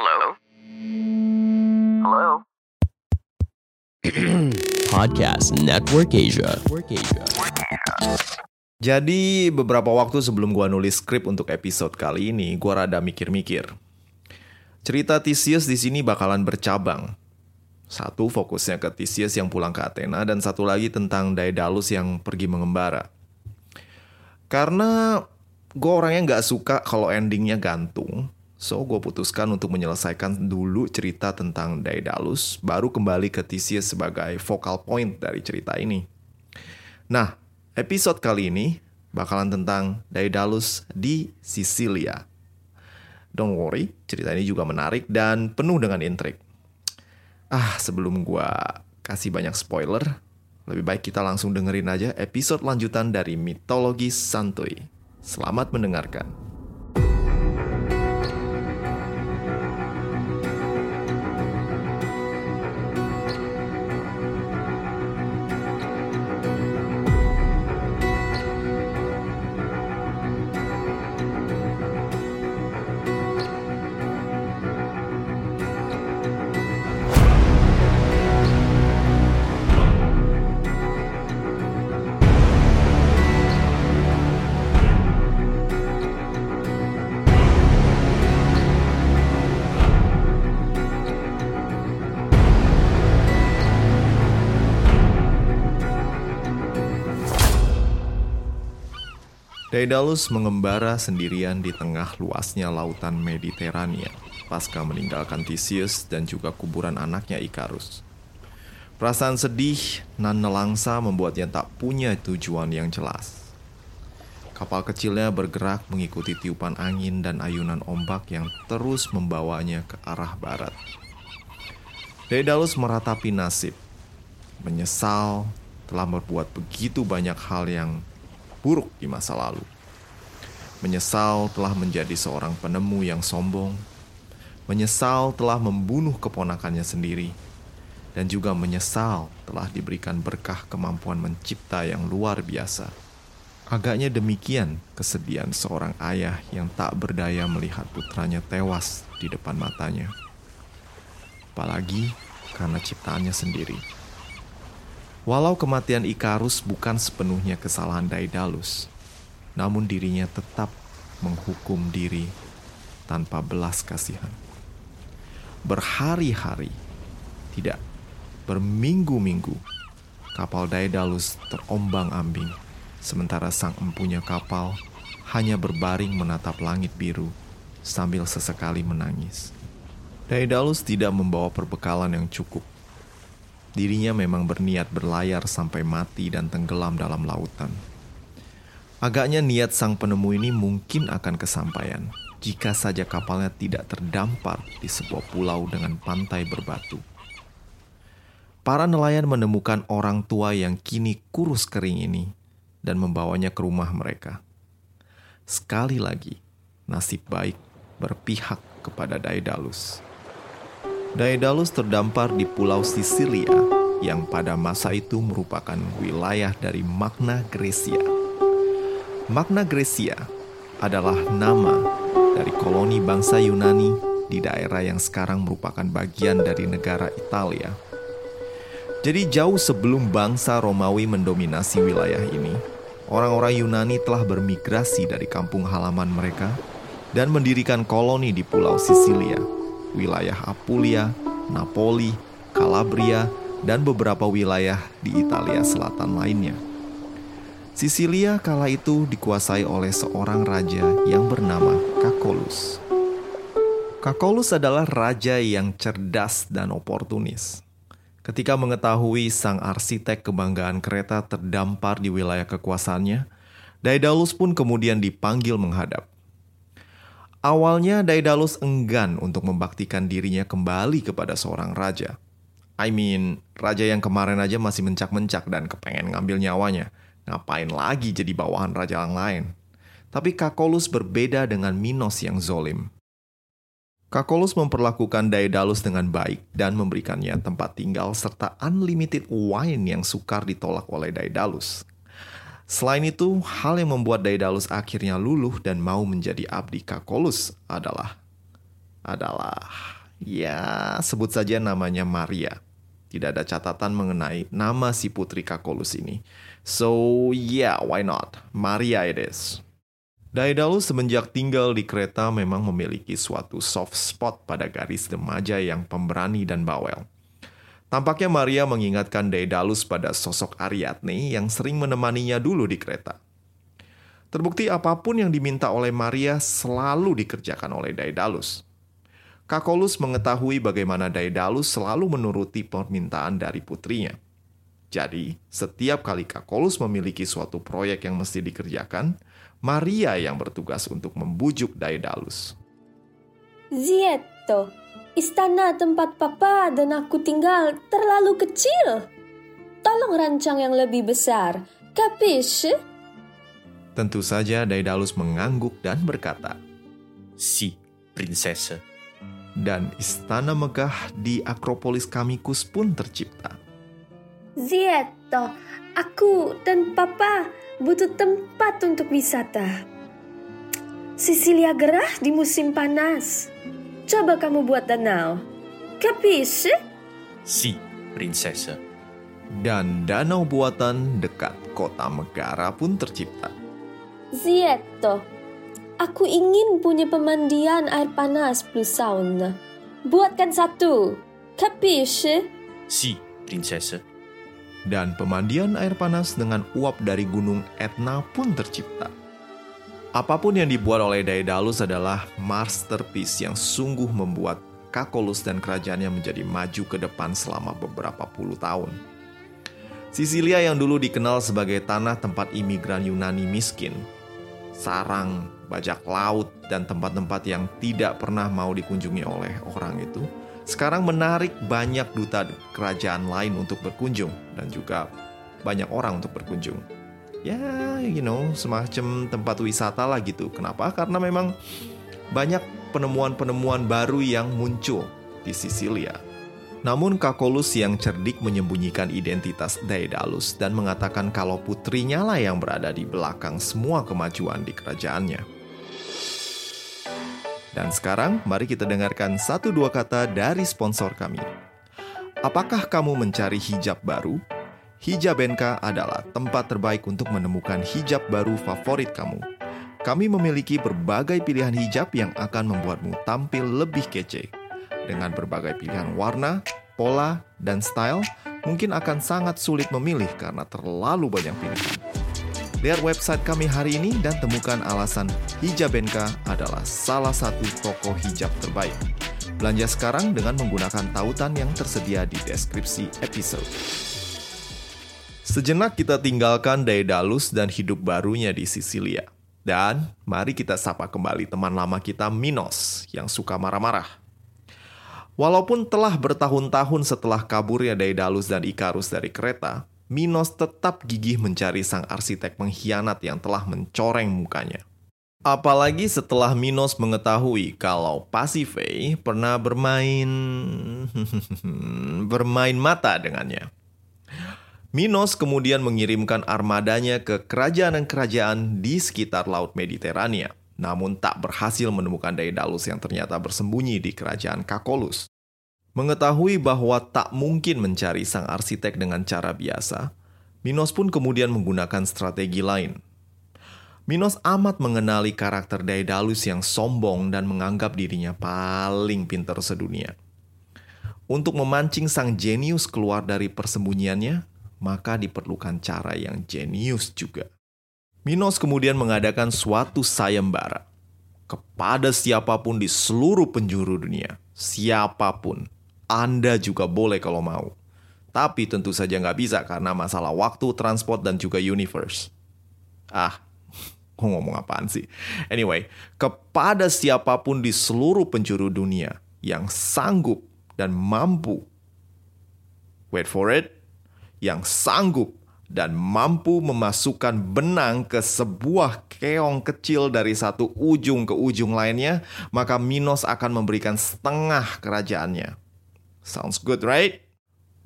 Hello? Hello? Podcast Network Asia. Jadi beberapa waktu sebelum gua nulis skrip untuk episode kali ini, gua rada mikir-mikir. Cerita Theseus di sini bakalan bercabang. Satu fokusnya ke Theseus yang pulang ke Athena dan satu lagi tentang Daedalus yang pergi mengembara. Karena gue orangnya nggak suka kalau endingnya gantung, so gue putuskan untuk menyelesaikan dulu cerita tentang Daedalus, baru kembali ke Theseus sebagai focal point dari cerita ini. Nah, episode kali ini bakalan tentang Daedalus di Sisilia. Don't worry, cerita ini juga menarik dan penuh dengan intrik. Ah, sebelum gua kasih banyak spoiler, lebih baik kita langsung dengerin aja episode lanjutan dari Mitologi Santuy. Selamat mendengarkan. Daedalus mengembara sendirian di tengah luasnya lautan Mediterania pasca meninggalkan Theseus dan juga kuburan anaknya Ikarus. Perasaan sedih nan nelangsa membuatnya tak punya tujuan yang jelas. Kapal kecilnya bergerak mengikuti tiupan angin dan ayunan ombak yang terus membawanya ke arah barat. Daedalus meratapi nasib, menyesal telah berbuat begitu banyak hal yang buruk di masa lalu. Menyesal telah menjadi seorang penemu yang sombong, menyesal telah membunuh keponakannya sendiri, dan juga menyesal telah diberikan berkah kemampuan mencipta yang luar biasa. Agaknya demikian kesedihan seorang ayah yang tak berdaya melihat putranya tewas di depan matanya. Apalagi karena ciptaannya sendiri. Walau kematian Ikarus bukan sepenuhnya kesalahan Daedalus, namun dirinya tetap menghukum diri tanpa belas kasihan. Berhari-hari, tidak, berminggu-minggu, kapal Daedalus terombang-ambing, sementara sang empunya kapal hanya berbaring menatap langit biru sambil sesekali menangis. Daedalus tidak membawa perbekalan yang cukup dirinya memang berniat berlayar sampai mati dan tenggelam dalam lautan. Agaknya niat sang penemu ini mungkin akan kesampaian jika saja kapalnya tidak terdampar di sebuah pulau dengan pantai berbatu. Para nelayan menemukan orang tua yang kini kurus kering ini dan membawanya ke rumah mereka. Sekali lagi, nasib baik berpihak kepada Daedalus. Daedalus terdampar di Pulau Sisilia yang pada masa itu merupakan wilayah dari Magna Graecia. Magna Graecia adalah nama dari koloni bangsa Yunani di daerah yang sekarang merupakan bagian dari negara Italia. Jadi jauh sebelum bangsa Romawi mendominasi wilayah ini, orang-orang Yunani telah bermigrasi dari kampung halaman mereka dan mendirikan koloni di Pulau Sisilia wilayah Apulia, Napoli, Calabria, dan beberapa wilayah di Italia Selatan lainnya. Sisilia kala itu dikuasai oleh seorang raja yang bernama Kakolus. Kakolus adalah raja yang cerdas dan oportunis. Ketika mengetahui sang arsitek kebanggaan kereta terdampar di wilayah kekuasaannya, Daedalus pun kemudian dipanggil menghadap. Awalnya Daedalus enggan untuk membaktikan dirinya kembali kepada seorang raja. I mean, raja yang kemarin aja masih mencak-mencak dan kepengen ngambil nyawanya. Ngapain lagi jadi bawahan raja yang lain? Tapi Kakolus berbeda dengan Minos yang zolim. Kakolus memperlakukan Daedalus dengan baik dan memberikannya tempat tinggal serta unlimited wine yang sukar ditolak oleh Daedalus Selain itu, hal yang membuat Daedalus akhirnya luluh dan mau menjadi abdi Kakolus adalah adalah ya sebut saja namanya Maria. Tidak ada catatan mengenai nama si putri Kakolus ini. So yeah, why not? Maria it is. Daedalus semenjak tinggal di kereta memang memiliki suatu soft spot pada garis remaja yang pemberani dan bawel. Tampaknya Maria mengingatkan Daedalus pada sosok Ariadne yang sering menemaninya dulu di kereta. Terbukti apa pun yang diminta oleh Maria selalu dikerjakan oleh Daedalus. Kakolus mengetahui bagaimana Daedalus selalu menuruti permintaan dari putrinya. Jadi, setiap kali Kakolus memiliki suatu proyek yang mesti dikerjakan, Maria yang bertugas untuk membujuk Daedalus. Zieto, istana tempat papa dan aku tinggal terlalu kecil. Tolong rancang yang lebih besar, kapis? Tentu saja Daedalus mengangguk dan berkata, Si, prinsesa. dan istana megah di Akropolis Kamikus pun tercipta. Zieto, aku dan papa butuh tempat untuk wisata. Sisilia gerah di musim panas. Coba kamu buat danau. Kapis? Si, prinsesa. Dan danau buatan dekat kota Megara pun tercipta. Zieto, aku ingin punya pemandian air panas plus sauna. Buatkan satu. Kapis? Si, prinsesa. Dan pemandian air panas dengan uap dari gunung Etna pun tercipta. Apa pun yang dibuat oleh Daedalus adalah masterpiece yang sungguh membuat Kakolus dan kerajaannya menjadi maju ke depan selama beberapa puluh tahun. Sisilia yang dulu dikenal sebagai tanah tempat imigran Yunani miskin, sarang, bajak laut, dan tempat-tempat yang tidak pernah mau dikunjungi oleh orang itu, sekarang menarik banyak duta kerajaan lain untuk berkunjung dan juga banyak orang untuk berkunjung. Ya, you know, semacam tempat wisata lah gitu. Kenapa? Karena memang banyak penemuan-penemuan baru yang muncul di Sisilia. Namun Kakolus yang cerdik menyembunyikan identitas Daedalus dan mengatakan kalau putrinya lah yang berada di belakang semua kemajuan di kerajaannya. Dan sekarang mari kita dengarkan satu dua kata dari sponsor kami. Apakah kamu mencari hijab baru? Hijabenka adalah tempat terbaik untuk menemukan hijab baru favorit kamu. Kami memiliki berbagai pilihan hijab yang akan membuatmu tampil lebih kece. Dengan berbagai pilihan warna, pola, dan style, mungkin akan sangat sulit memilih karena terlalu banyak pilihan. Lihat website kami hari ini dan temukan alasan Hijabenka adalah salah satu toko hijab terbaik. Belanja sekarang dengan menggunakan tautan yang tersedia di deskripsi episode. Sejenak kita tinggalkan Daedalus dan hidup barunya di Sisilia. Dan mari kita sapa kembali teman lama kita Minos yang suka marah-marah. Walaupun telah bertahun-tahun setelah kaburnya Daedalus dan Ikarus dari kereta, Minos tetap gigih mencari sang arsitek pengkhianat yang telah mencoreng mukanya. Apalagi setelah Minos mengetahui kalau Pasiphae pernah bermain bermain mata dengannya. Minos kemudian mengirimkan armadanya ke kerajaan-kerajaan di sekitar Laut Mediterania, namun tak berhasil menemukan Daedalus yang ternyata bersembunyi di kerajaan Kakolus. Mengetahui bahwa tak mungkin mencari sang arsitek dengan cara biasa, Minos pun kemudian menggunakan strategi lain. Minos amat mengenali karakter Daedalus yang sombong dan menganggap dirinya paling pintar sedunia. Untuk memancing sang jenius keluar dari persembunyiannya, maka diperlukan cara yang jenius juga. Minos kemudian mengadakan suatu sayembara kepada siapa pun di seluruh penjuru dunia. Siapa pun, Anda juga boleh kalau mau. Tapi tentu saja nggak bisa karena masalah waktu, transport, dan juga universe. Ah, ngomong apaan sih? Anyway, kepada siapa pun di seluruh penjuru dunia yang sanggup dan mampu, wait for it, yang sanggup dan mampu memasukkan benang ke sebuah keong kecil dari satu ujung ke ujung lainnya, maka Minos akan memberikan setengah kerajaannya. Sounds good, right?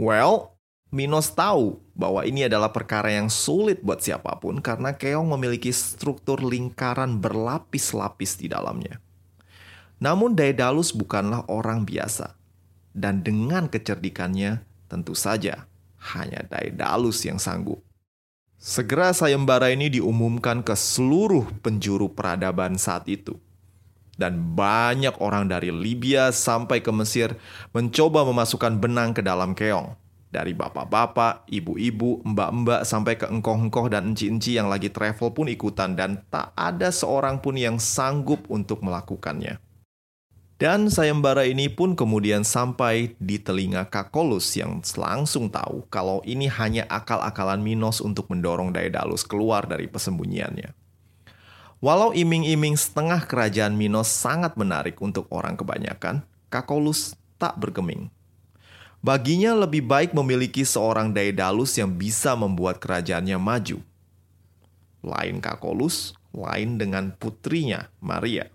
Well, Minos tahu bahwa ini adalah perkara yang sulit buat siapa pun karena keong memiliki struktur lingkaran berlapis-lapis di dalamnya. Namun Daedalus bukanlah orang biasa. Dan dengan kecerdikannya, tentu saja hanya Daedalus yang sanggup. Segera sayembara ini diumumkan ke seluruh penjuru peradaban saat itu. Dan banyak orang dari Libya sampai ke Mesir mencoba memasukkan benang ke dalam keong. Dari bapak-bapak, ibu-ibu, mbak-mbak sampai ke engkoh-engkoh dan enci-enci yang lagi travel pun ikutan dan tak ada seorang pun yang sanggup untuk melakukannya. Dan sayembara ini pun kemudian sampai di telinga Kakolus yang langsung tahu kalau ini hanya akal-akalan Minos untuk mendorong Daedalus keluar dari persembunyiannya. Walau iming-iming setengah kerajaan Minos sangat menarik untuk orang kebanyakan, Kakolus tak bergeming. Baginya lebih baik memiliki seorang Daedalus yang bisa membuat kerajaannya maju. Lain Kakolus, lain dengan putrinya, Maria.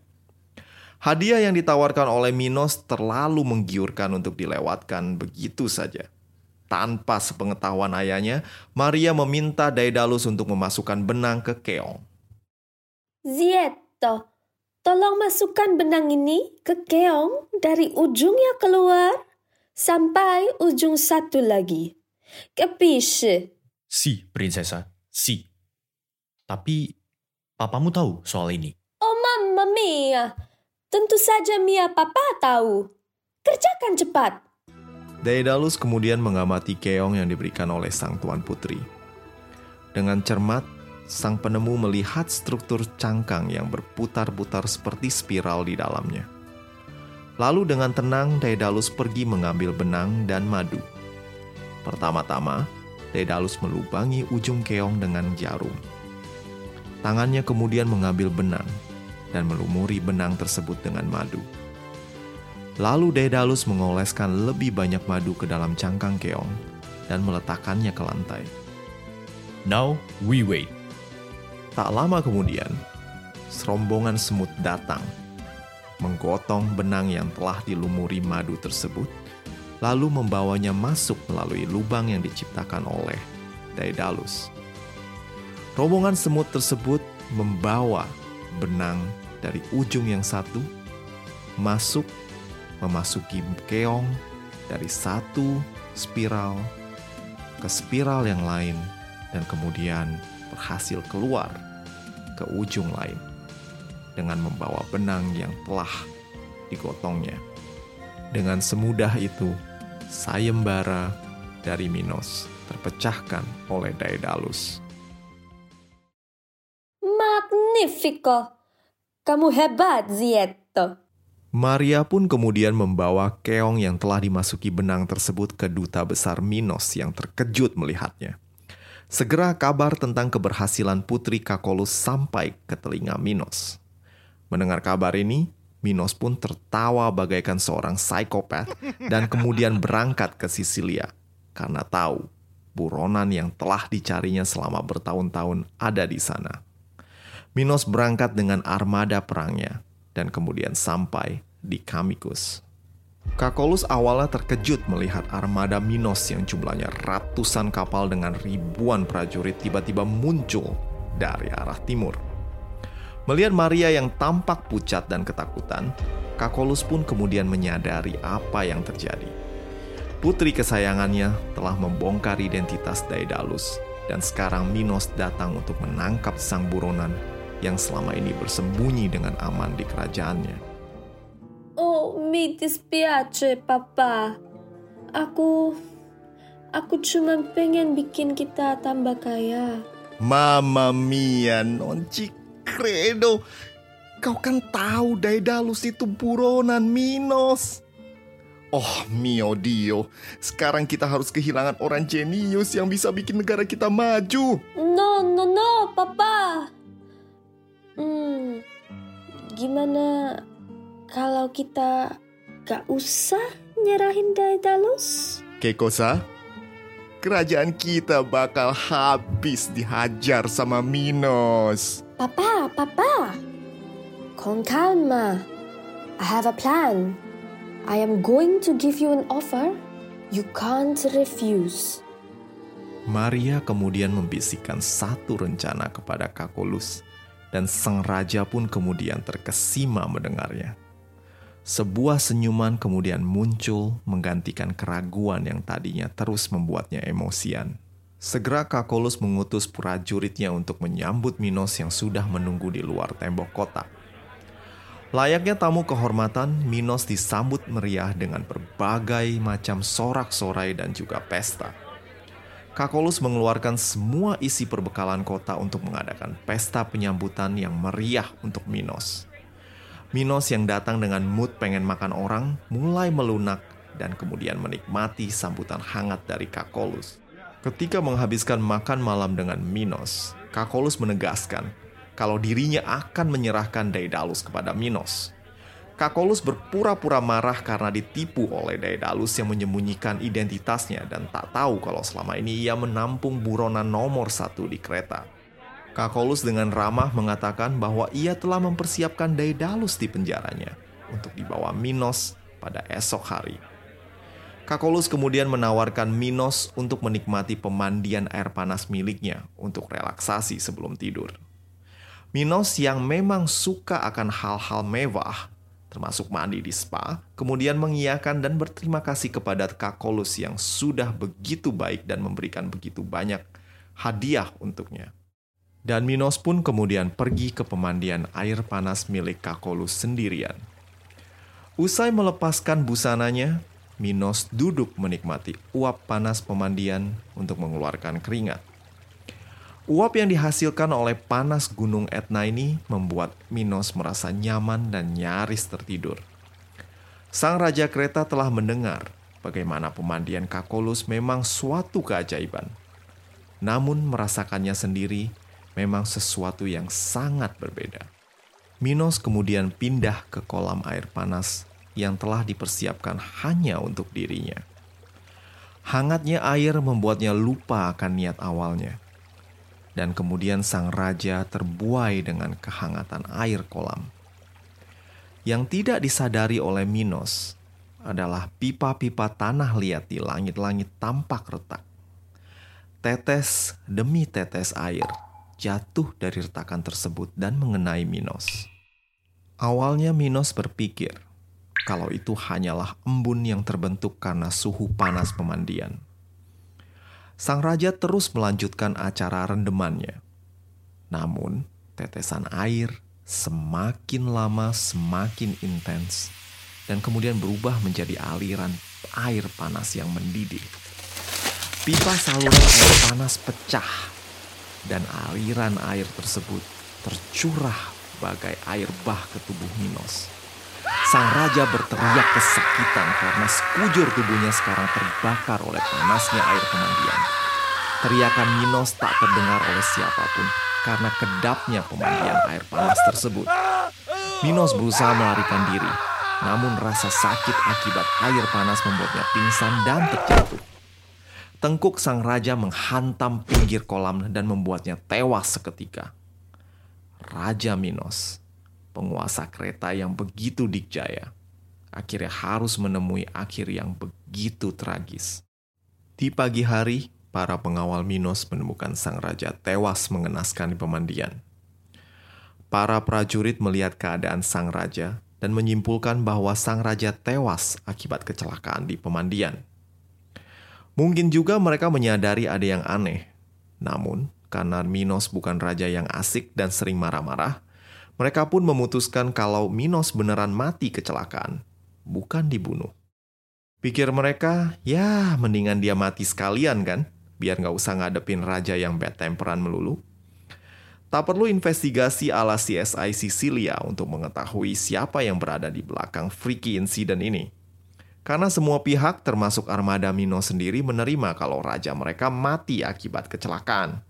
Hadiah yang ditawarkan oleh Minos terlalu menggiurkan untuk dilewatkan begitu saja. Tanpa sepengetahuan ayahnya, Maria meminta Daedalus untuk memasukkan benang ke keong. Zieto, tolong masukkan benang ini ke keong dari ujungnya keluar sampai ujung satu lagi. Capisce? Si, prinsesa. Si. Tapi, papamu tahu soal ini? Oh mamma mia, tentu saja Mia papa tahu. Kerjakan cepat. Daedalus kemudian mengamati keong yang diberikan oleh sang tuan putri. Dengan cermat, sang penemu melihat struktur cangkang yang berputar-putar seperti spiral di dalamnya. Lalu dengan tenang Daedalus pergi mengambil benang dan madu. Pertama-tama, Daedalus melubangi ujung keong dengan jarum. Tangannya kemudian mengambil benang dan melumuri benang tersebut dengan madu. Lalu Daedalus mengoleskan lebih banyak madu ke dalam cangkang keong dan meletakkannya ke lantai. Now we wait. Tak lama kemudian, serombongan semut datang menggotong benang yang telah dilumuri madu tersebut, lalu membawanya masuk melalui lubang yang diciptakan oleh Daedalus. Rombongan semut tersebut membawa benang dari ujung yang satu masuk memasuki keong dari satu spiral ke spiral yang lain dan kemudian berhasil keluar ke ujung lain dengan membawa benang yang telah digotongnya. Dengan semudah itu, sayembara dari Minos terpecahkan oleh Daedalus. Magnifico! Kamu hebat, Zietto. Maria pun kemudian membawa keong yang telah dimasuki benang tersebut ke duta besar Minos yang terkejut melihatnya. Segera kabar tentang keberhasilan putri Kakolus sampai ke telinga Minos. Mendengar kabar ini, Minos pun tertawa bagaikan seorang psikopat dan kemudian berangkat ke Sisilia karena tahu buronan yang telah dicarinya selama bertahun-tahun ada di sana. Minos berangkat dengan armada perangnya dan kemudian sampai di Kamikus. Kakolus awalnya terkejut melihat armada Minos yang jumlahnya ratusan kapal dengan ribuan prajurit tiba-tiba muncul dari arah timur. Melihat Maria yang tampak pucat dan ketakutan, Kakolus pun kemudian menyadari apa yang terjadi. Putri kesayangannya telah membongkar identitas Daedalus, dan sekarang Minos datang untuk menangkap sang buronan yang selama ini bersembunyi dengan aman di kerajaannya. Oh, mi dispiace, papa. Aku... Aku cuma pengen bikin kita tambah kaya. Mama mia, non credo. Kau kan tahu Daedalus itu buronan Minos. Oh mio dio, sekarang kita harus kehilangan orang jenius yang bisa bikin negara kita maju. No, no, no, papa. Hmm, gimana kalau kita gak usah nyerahin Daedalus? Kekosa, kerajaan kita bakal habis dihajar sama Minos. Papa, papa. Con calma. I have a plan. I am going to give you an offer you can't refuse. Maria kemudian membisikkan satu rencana kepada Kakolus, dan sang raja pun kemudian terkesima mendengarnya. Sebuah senyuman kemudian muncul menggantikan keraguan yang tadinya terus membuatnya emosian. Segera Kakolus mengutus prajuritnya untuk menyambut Minos yang sudah menunggu di luar tembok kota. Layaknya tamu kehormatan, Minos disambut meriah dengan berbagai macam sorak-sorai dan juga pesta. Kakolus mengeluarkan semua isi perbekalan kota untuk mengadakan pesta penyambutan yang meriah untuk Minos. Minos yang datang dengan mood pengen makan orang mulai melunak dan kemudian menikmati sambutan hangat dari Kakolus. Ketika menghabiskan makan malam dengan Minos, Kakolus menegaskan kalau dirinya akan menyerahkan Daedalus kepada Minos. Kakolus berpura-pura marah karena ditipu oleh Daedalus yang menyembunyikan identitasnya dan tak tahu kalau selama ini ia menampung buronan nomor satu di kereta. Kakolus dengan ramah mengatakan bahwa ia telah mempersiapkan Daedalus di penjaranya untuk dibawa Minos pada esok hari. Kakolus kemudian menawarkan Minos untuk menikmati pemandian air panas miliknya untuk relaksasi sebelum tidur. Minos yang memang suka akan hal-hal mewah, termasuk mandi di spa, kemudian mengiyakan dan berterima kasih kepada Kakolus yang sudah begitu baik dan memberikan begitu banyak hadiah untuknya. Dan Minos pun kemudian pergi ke pemandian air panas milik Kakolus sendirian. Usai melepaskan busananya, Minos duduk menikmati uap panas pemandian untuk mengeluarkan keringat. Uap yang dihasilkan oleh panas gunung Etna ini membuat Minos merasa nyaman dan nyaris tertidur. Sang Raja Kereta telah mendengar bagaimana pemandian Kakolus memang suatu keajaiban. Namun merasakannya sendiri memang sesuatu yang sangat berbeda. Minos kemudian pindah ke kolam air panas yang telah dipersiapkan hanya untuk dirinya. Hangatnya air membuatnya lupa akan niat awalnya. Dan kemudian sang raja terbuai dengan kehangatan air kolam. Yang tidak disadari oleh Minos adalah pipa-pipa tanah liat di langit-langit tampak retak. Tetes demi tetes air jatuh dari retakan tersebut dan mengenai Minos. Awalnya Minos berpikir kalau itu hanyalah embun yang terbentuk karena suhu panas pemandian. Sang raja terus melanjutkan acara rendemannya. Namun, tetesan air semakin lama semakin intens dan kemudian berubah menjadi aliran air panas yang mendidih. Pipa saluran air panas pecah dan aliran air tersebut tercurah bagai air bah ke tubuh Minos. Sang raja berteriak kesakitan karena sekujur tubuhnya sekarang terbakar oleh panasnya air pemandian. Teriakan Minos tak terdengar oleh siapa pun karena kedapnya pemandian air panas tersebut. Minos berusaha melarikan diri, namun rasa sakit akibat air panas membuatnya pingsan dan terjatuh. Tengkuk sang raja menghantam pinggir kolam dan membuatnya tewas seketika. Raja Minos, penguasa kereta yang begitu dikjaya, akhirnya harus menemui akhir yang begitu tragis. Di pagi hari, para pengawal Minos menemukan sang raja tewas mengenaskan di pemandian. Para prajurit melihat keadaan sang raja dan menyimpulkan bahwa sang raja tewas akibat kecelakaan di pemandian. Mungkin juga mereka menyadari ada yang aneh. Namun, karena Minos bukan raja yang asik dan sering marah-marah, mereka pun memutuskan kalau Minos beneran mati kecelakaan, bukan dibunuh. Pikir mereka, ya mendingan dia mati sekalian kan, biar nggak usah ngadepin raja yang bad temperan melulu. Tak perlu investigasi ala CSI Sicilia untuk mengetahui siapa yang berada di belakang freaky incident ini. Karena semua pihak termasuk armada Mino sendiri menerima kalau raja mereka mati akibat kecelakaan.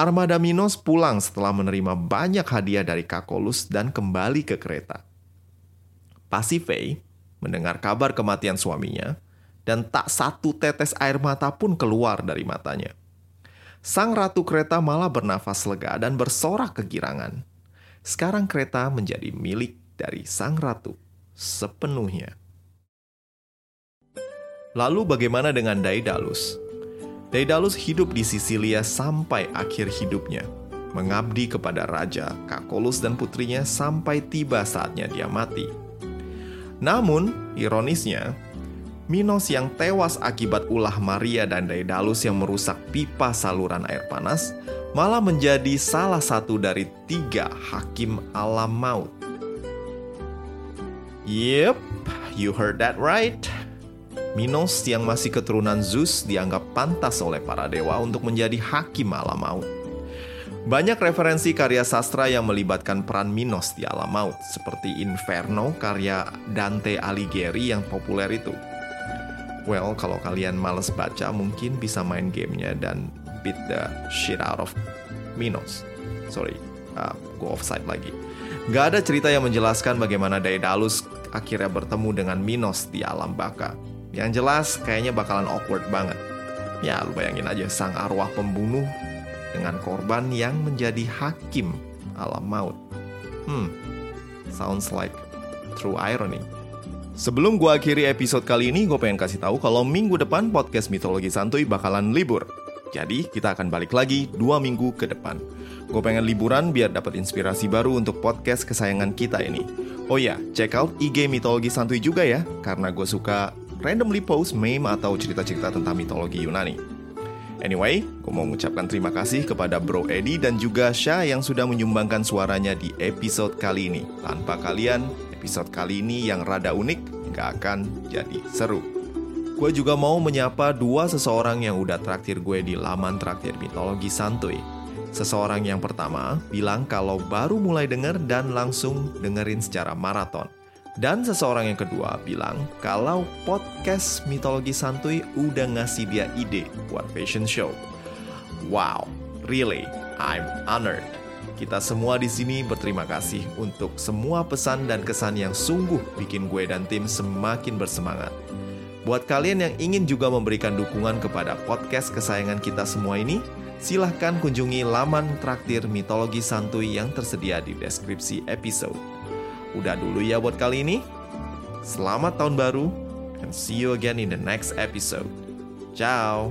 Armada Minos pulang setelah menerima banyak hadiah dari Kakolus dan kembali ke kereta. Pasifei mendengar kabar kematian suaminya dan tak satu tetes air mata pun keluar dari matanya. Sang ratu kereta malah bernafas lega dan bersorak kegirangan. Sekarang kereta menjadi milik dari sang ratu sepenuhnya. Lalu bagaimana dengan Daedalus? Daedalus hidup di Sisilia sampai akhir hidupnya, mengabdi kepada raja, Kakolus dan putrinya sampai tiba saatnya dia mati. Namun, ironisnya, Minos yang tewas akibat ulah Maria dan Daedalus yang merusak pipa saluran air panas malah menjadi salah satu dari tiga hakim alam maut. Yep, you heard that right. Minos yang masih keturunan Zeus dianggap pantas oleh para dewa untuk menjadi hakim alam maut. Banyak referensi karya sastra yang melibatkan peran Minos di alam maut, seperti Inferno karya Dante Alighieri yang populer itu. Well, kalau kalian males baca, mungkin bisa main gamenya dan beat the shit out of Minos. Sorry, uh, go offside lagi. Gak ada cerita yang menjelaskan bagaimana Daedalus akhirnya bertemu dengan Minos di alam baka. Yang jelas, kayaknya bakalan awkward banget. Ya, lu bayangin aja sang arwah pembunuh dengan korban yang menjadi hakim alam maut. Hmm, sounds like true irony. Sebelum gue akhiri episode kali ini, gue pengen kasih tahu kalau minggu depan podcast Mitologi Santuy bakalan libur. Jadi, kita akan balik lagi dua minggu ke depan. Gue pengen liburan biar dapat inspirasi baru untuk podcast kesayangan kita ini. Oh ya, check out IG Mitologi Santuy juga ya, karena gue suka randomly post meme atau cerita-cerita tentang mitologi Yunani. Anyway, gue mau mengucapkan terima kasih kepada Bro Edi dan juga Syah yang sudah menyumbangkan suaranya di episode kali ini. Tanpa kalian, episode kali ini yang rada unik gak akan jadi seru. Gue juga mau menyapa dua seseorang yang udah traktir gue di laman traktir mitologi santuy. Seseorang yang pertama bilang kalau baru mulai denger dan langsung dengerin secara maraton. Dan seseorang yang kedua bilang kalau podcast mitologi santuy udah ngasih dia ide buat fashion show. Wow, really, I'm honored. Kita semua di sini berterima kasih untuk semua pesan dan kesan yang sungguh bikin gue dan tim semakin bersemangat. Buat kalian yang ingin juga memberikan dukungan kepada podcast kesayangan kita semua ini, silahkan kunjungi laman traktir mitologi santuy yang tersedia di deskripsi episode. Udah dulu ya buat kali ini. Selamat tahun baru, and see you again in the next episode. Ciao!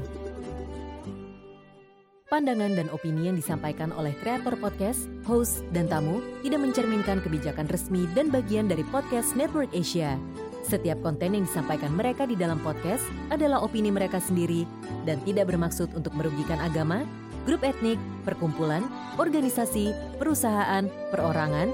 Pandangan dan opini yang disampaikan oleh kreator podcast, host, dan tamu tidak mencerminkan kebijakan resmi dan bagian dari podcast Network Asia. Setiap konten yang disampaikan mereka di dalam podcast adalah opini mereka sendiri dan tidak bermaksud untuk merugikan agama, grup etnik, perkumpulan, organisasi, perusahaan, perorangan,